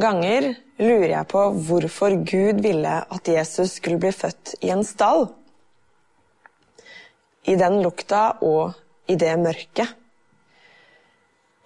Noen ganger lurer jeg på hvorfor Gud ville at Jesus skulle bli født i en stall. I den lukta og i det mørket.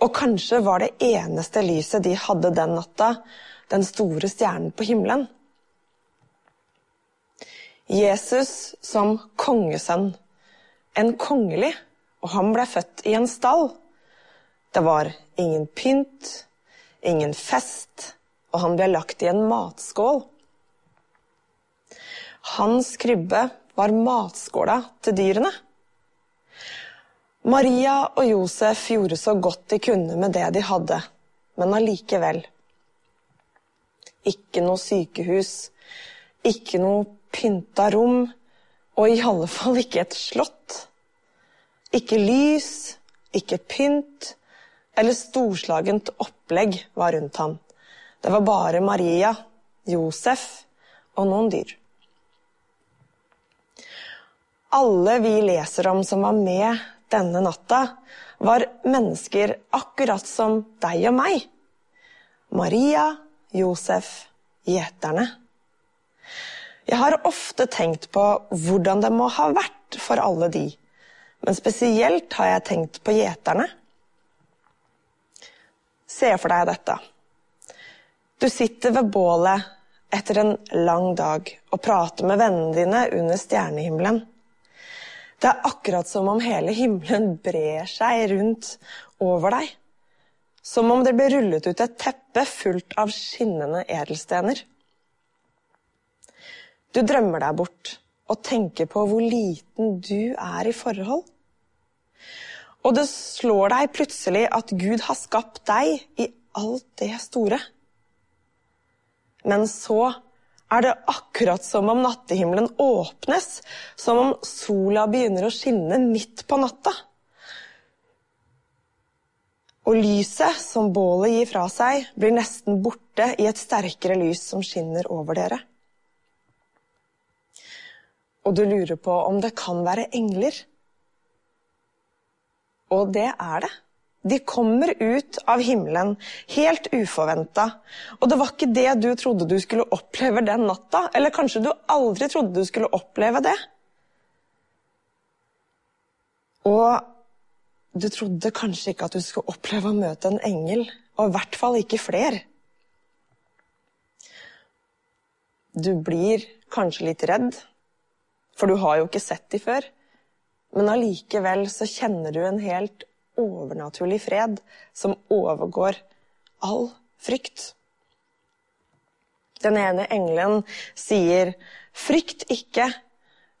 Og kanskje var det eneste lyset de hadde den natta, den store stjernen på himmelen. Jesus som kongesønn, en kongelig, og han ble født i en stall. Det var ingen pynt, ingen fest, og han ble lagt i en matskål. Hans krybbe var matskåla til dyrene. Maria og Josef gjorde så godt de kunne med det de hadde, men allikevel. Ikke noe sykehus, ikke noe pynta rom, og i alle fall ikke et slott. Ikke lys, ikke pynt, eller storslagent opplegg var rundt ham. Det var bare Maria, Josef og noen dyr. Alle vi leser om som var med denne natta, var mennesker akkurat som deg og meg. Maria, Josef, gjeterne. Jeg har ofte tenkt på hvordan det må ha vært for alle de, men spesielt har jeg tenkt på gjeterne. Se for deg dette. Du sitter ved bålet etter en lang dag og prater med vennene dine under stjernehimmelen. Det er akkurat som om hele himmelen brer seg rundt over deg. Som om det ble rullet ut et teppe fullt av skinnende edelstener. Du drømmer deg bort og tenker på hvor liten du er i forhold. Og det slår deg plutselig at Gud har skapt deg i alt det store. Men så er det akkurat som om nattehimmelen åpnes, som om sola begynner å skinne midt på natta. Og lyset som bålet gir fra seg, blir nesten borte i et sterkere lys som skinner over dere. Og du lurer på om det kan være engler og det er det. De kommer ut av himmelen helt uforventa. Og det var ikke det du trodde du skulle oppleve den natta. Eller kanskje du aldri trodde du skulle oppleve det. Og du trodde kanskje ikke at du skulle oppleve å møte en engel, og i hvert fall ikke fler. Du blir kanskje litt redd, for du har jo ikke sett de før. Men allikevel så kjenner du en helt overnaturlig fred som overgår all frykt. Den ene engelen sier, 'Frykt ikke,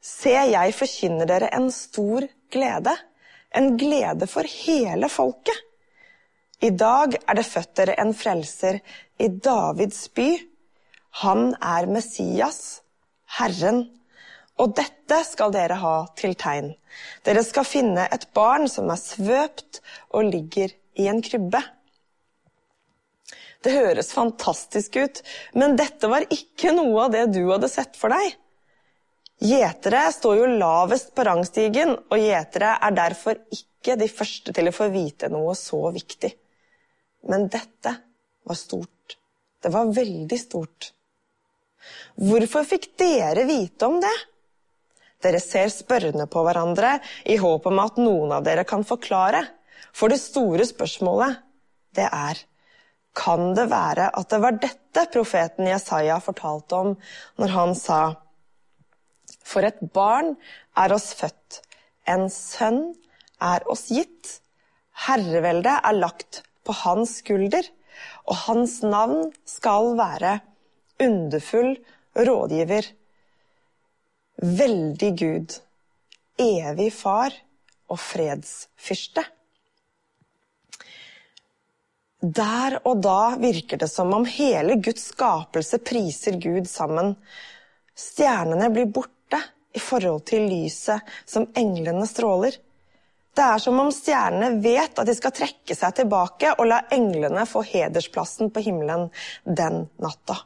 se, jeg forkynner dere en stor glede', en glede for hele folket. I dag er det født dere en frelser i Davids by. Han er Messias, Herren. Og dette skal dere ha til tegn. Dere skal finne et barn som er svøpt og ligger i en krybbe. Det høres fantastisk ut, men dette var ikke noe av det du hadde sett for deg. Gjetere står jo lavest på rangstigen, og gjetere er derfor ikke de første til å få vite noe så viktig. Men dette var stort. Det var veldig stort. Hvorfor fikk dere vite om det? Dere ser spørrende på hverandre i håp om at noen av dere kan forklare. For det store spørsmålet, det er Kan det være at det var dette profeten Jesaja fortalte om når han sa For et barn er oss født, en sønn er oss gitt. Herreveldet er lagt på hans skulder, og hans navn skal være underfull rådgiver veldig Gud, evig Far og fredsfyrste. Der og da virker det som om hele Guds skapelse priser Gud sammen. Stjernene blir borte i forhold til lyset som englene stråler. Det er som om stjernene vet at de skal trekke seg tilbake og la englene få hedersplassen på himmelen den natta.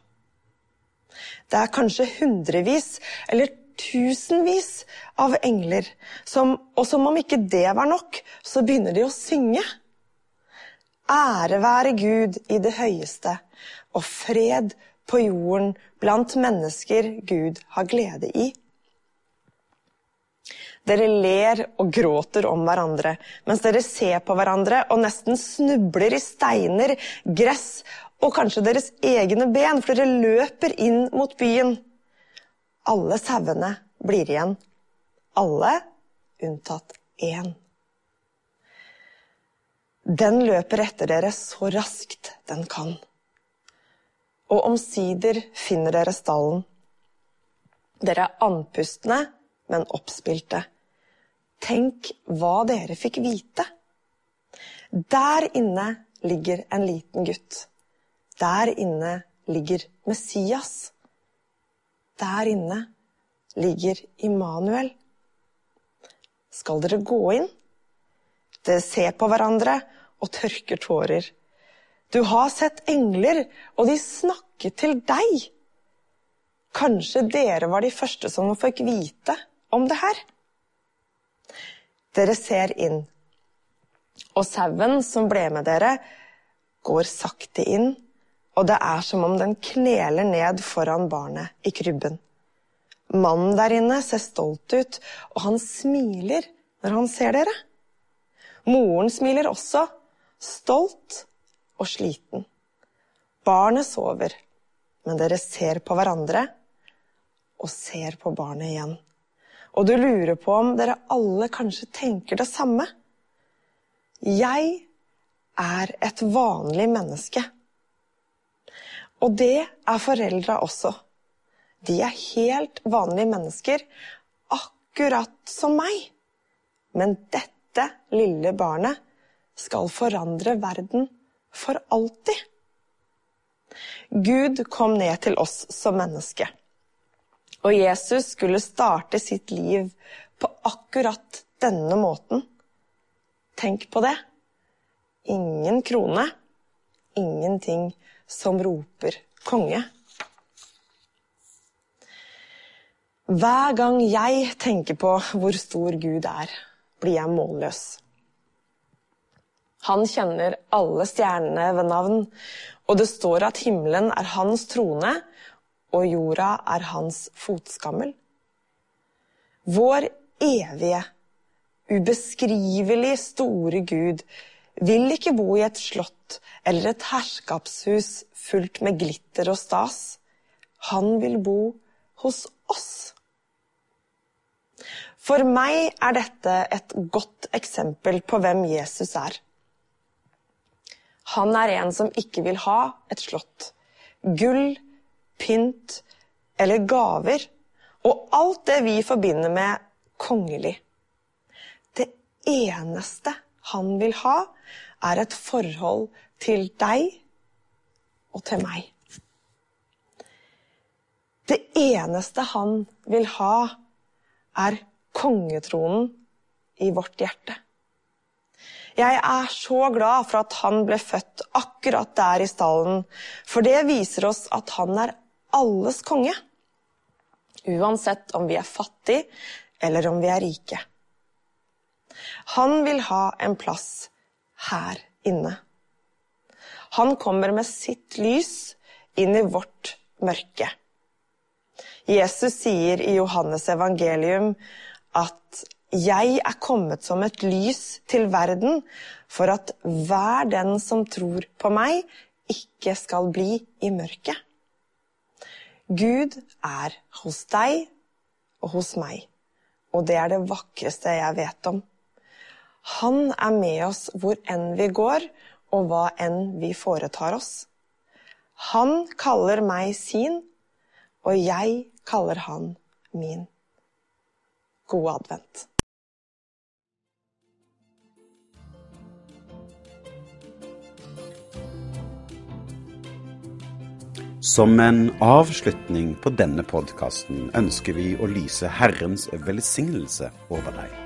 Det er kanskje hundrevis eller tusenvis av engler, som, og som om ikke det var nok, så begynner de å synge. Ære være Gud i det høyeste, og fred på jorden blant mennesker Gud har glede i. Dere ler og gråter om hverandre mens dere ser på hverandre og nesten snubler i steiner, gress og kanskje deres egne ben, for dere løper inn mot byen. Alle sauene blir igjen. Alle unntatt én. Den løper etter dere så raskt den kan. Og omsider finner dere stallen. Dere er andpustne, men oppspilte. Tenk hva dere fikk vite. Der inne ligger en liten gutt. Der inne ligger Messias. Der inne ligger Immanuel. Skal dere gå inn? Dere ser på hverandre og tørker tårer. Du har sett engler, og de snakket til deg. Kanskje dere var de første som fikk vite om det her? Dere ser inn, og sauen som ble med dere, går sakte inn, og det er som om den kneler ned foran barnet i krybben. Mannen der inne ser stolt ut, og han smiler når han ser dere. Moren smiler også, stolt og sliten. Barnet sover, men dere ser på hverandre og ser på barnet igjen og du lurer på om dere alle kanskje tenker det samme. Jeg er et vanlig menneske. Og det er foreldra også. De er helt vanlige mennesker, akkurat som meg. Men dette lille barnet skal forandre verden for alltid. Gud kom ned til oss som menneske. Og Jesus skulle starte sitt liv på akkurat denne måten. Tenk på det. Ingen krone, ingenting som roper konge. Hver gang jeg tenker på hvor stor Gud er, blir jeg målløs. Han kjenner alle stjernene ved navn, og det står at himmelen er hans trone, og jorda er hans fotskammel. Vår evige, ubeskrivelig store Gud vil ikke bo i et slott eller et herskapshus fullt med glitter og stas. Han vil bo hos oss. For meg er dette et godt eksempel på hvem Jesus er. Han er en som ikke vil ha et slott, gull pynt eller gaver, og alt det vi forbinder med kongelig. Det eneste han vil ha, er et forhold til deg og til meg. Det eneste han vil ha, er kongetronen i vårt hjerte. Jeg er så glad for at han ble født akkurat der i stallen, for det viser oss at han er alles konge. Uansett om vi er fattige eller om vi er rike. Han vil ha en plass her inne. Han kommer med sitt lys inn i vårt mørke. Jesus sier i Johannes evangelium at 'jeg er kommet som et lys til verden' for at hver den som tror på meg, ikke skal bli i mørket. Gud er hos deg og hos meg, og det er det vakreste jeg vet om. Han er med oss hvor enn vi går, og hva enn vi foretar oss. Han kaller meg sin, og jeg kaller han min. God advent. Som en avslutning på denne podkasten ønsker vi å lyse Herrens velsignelse over deg.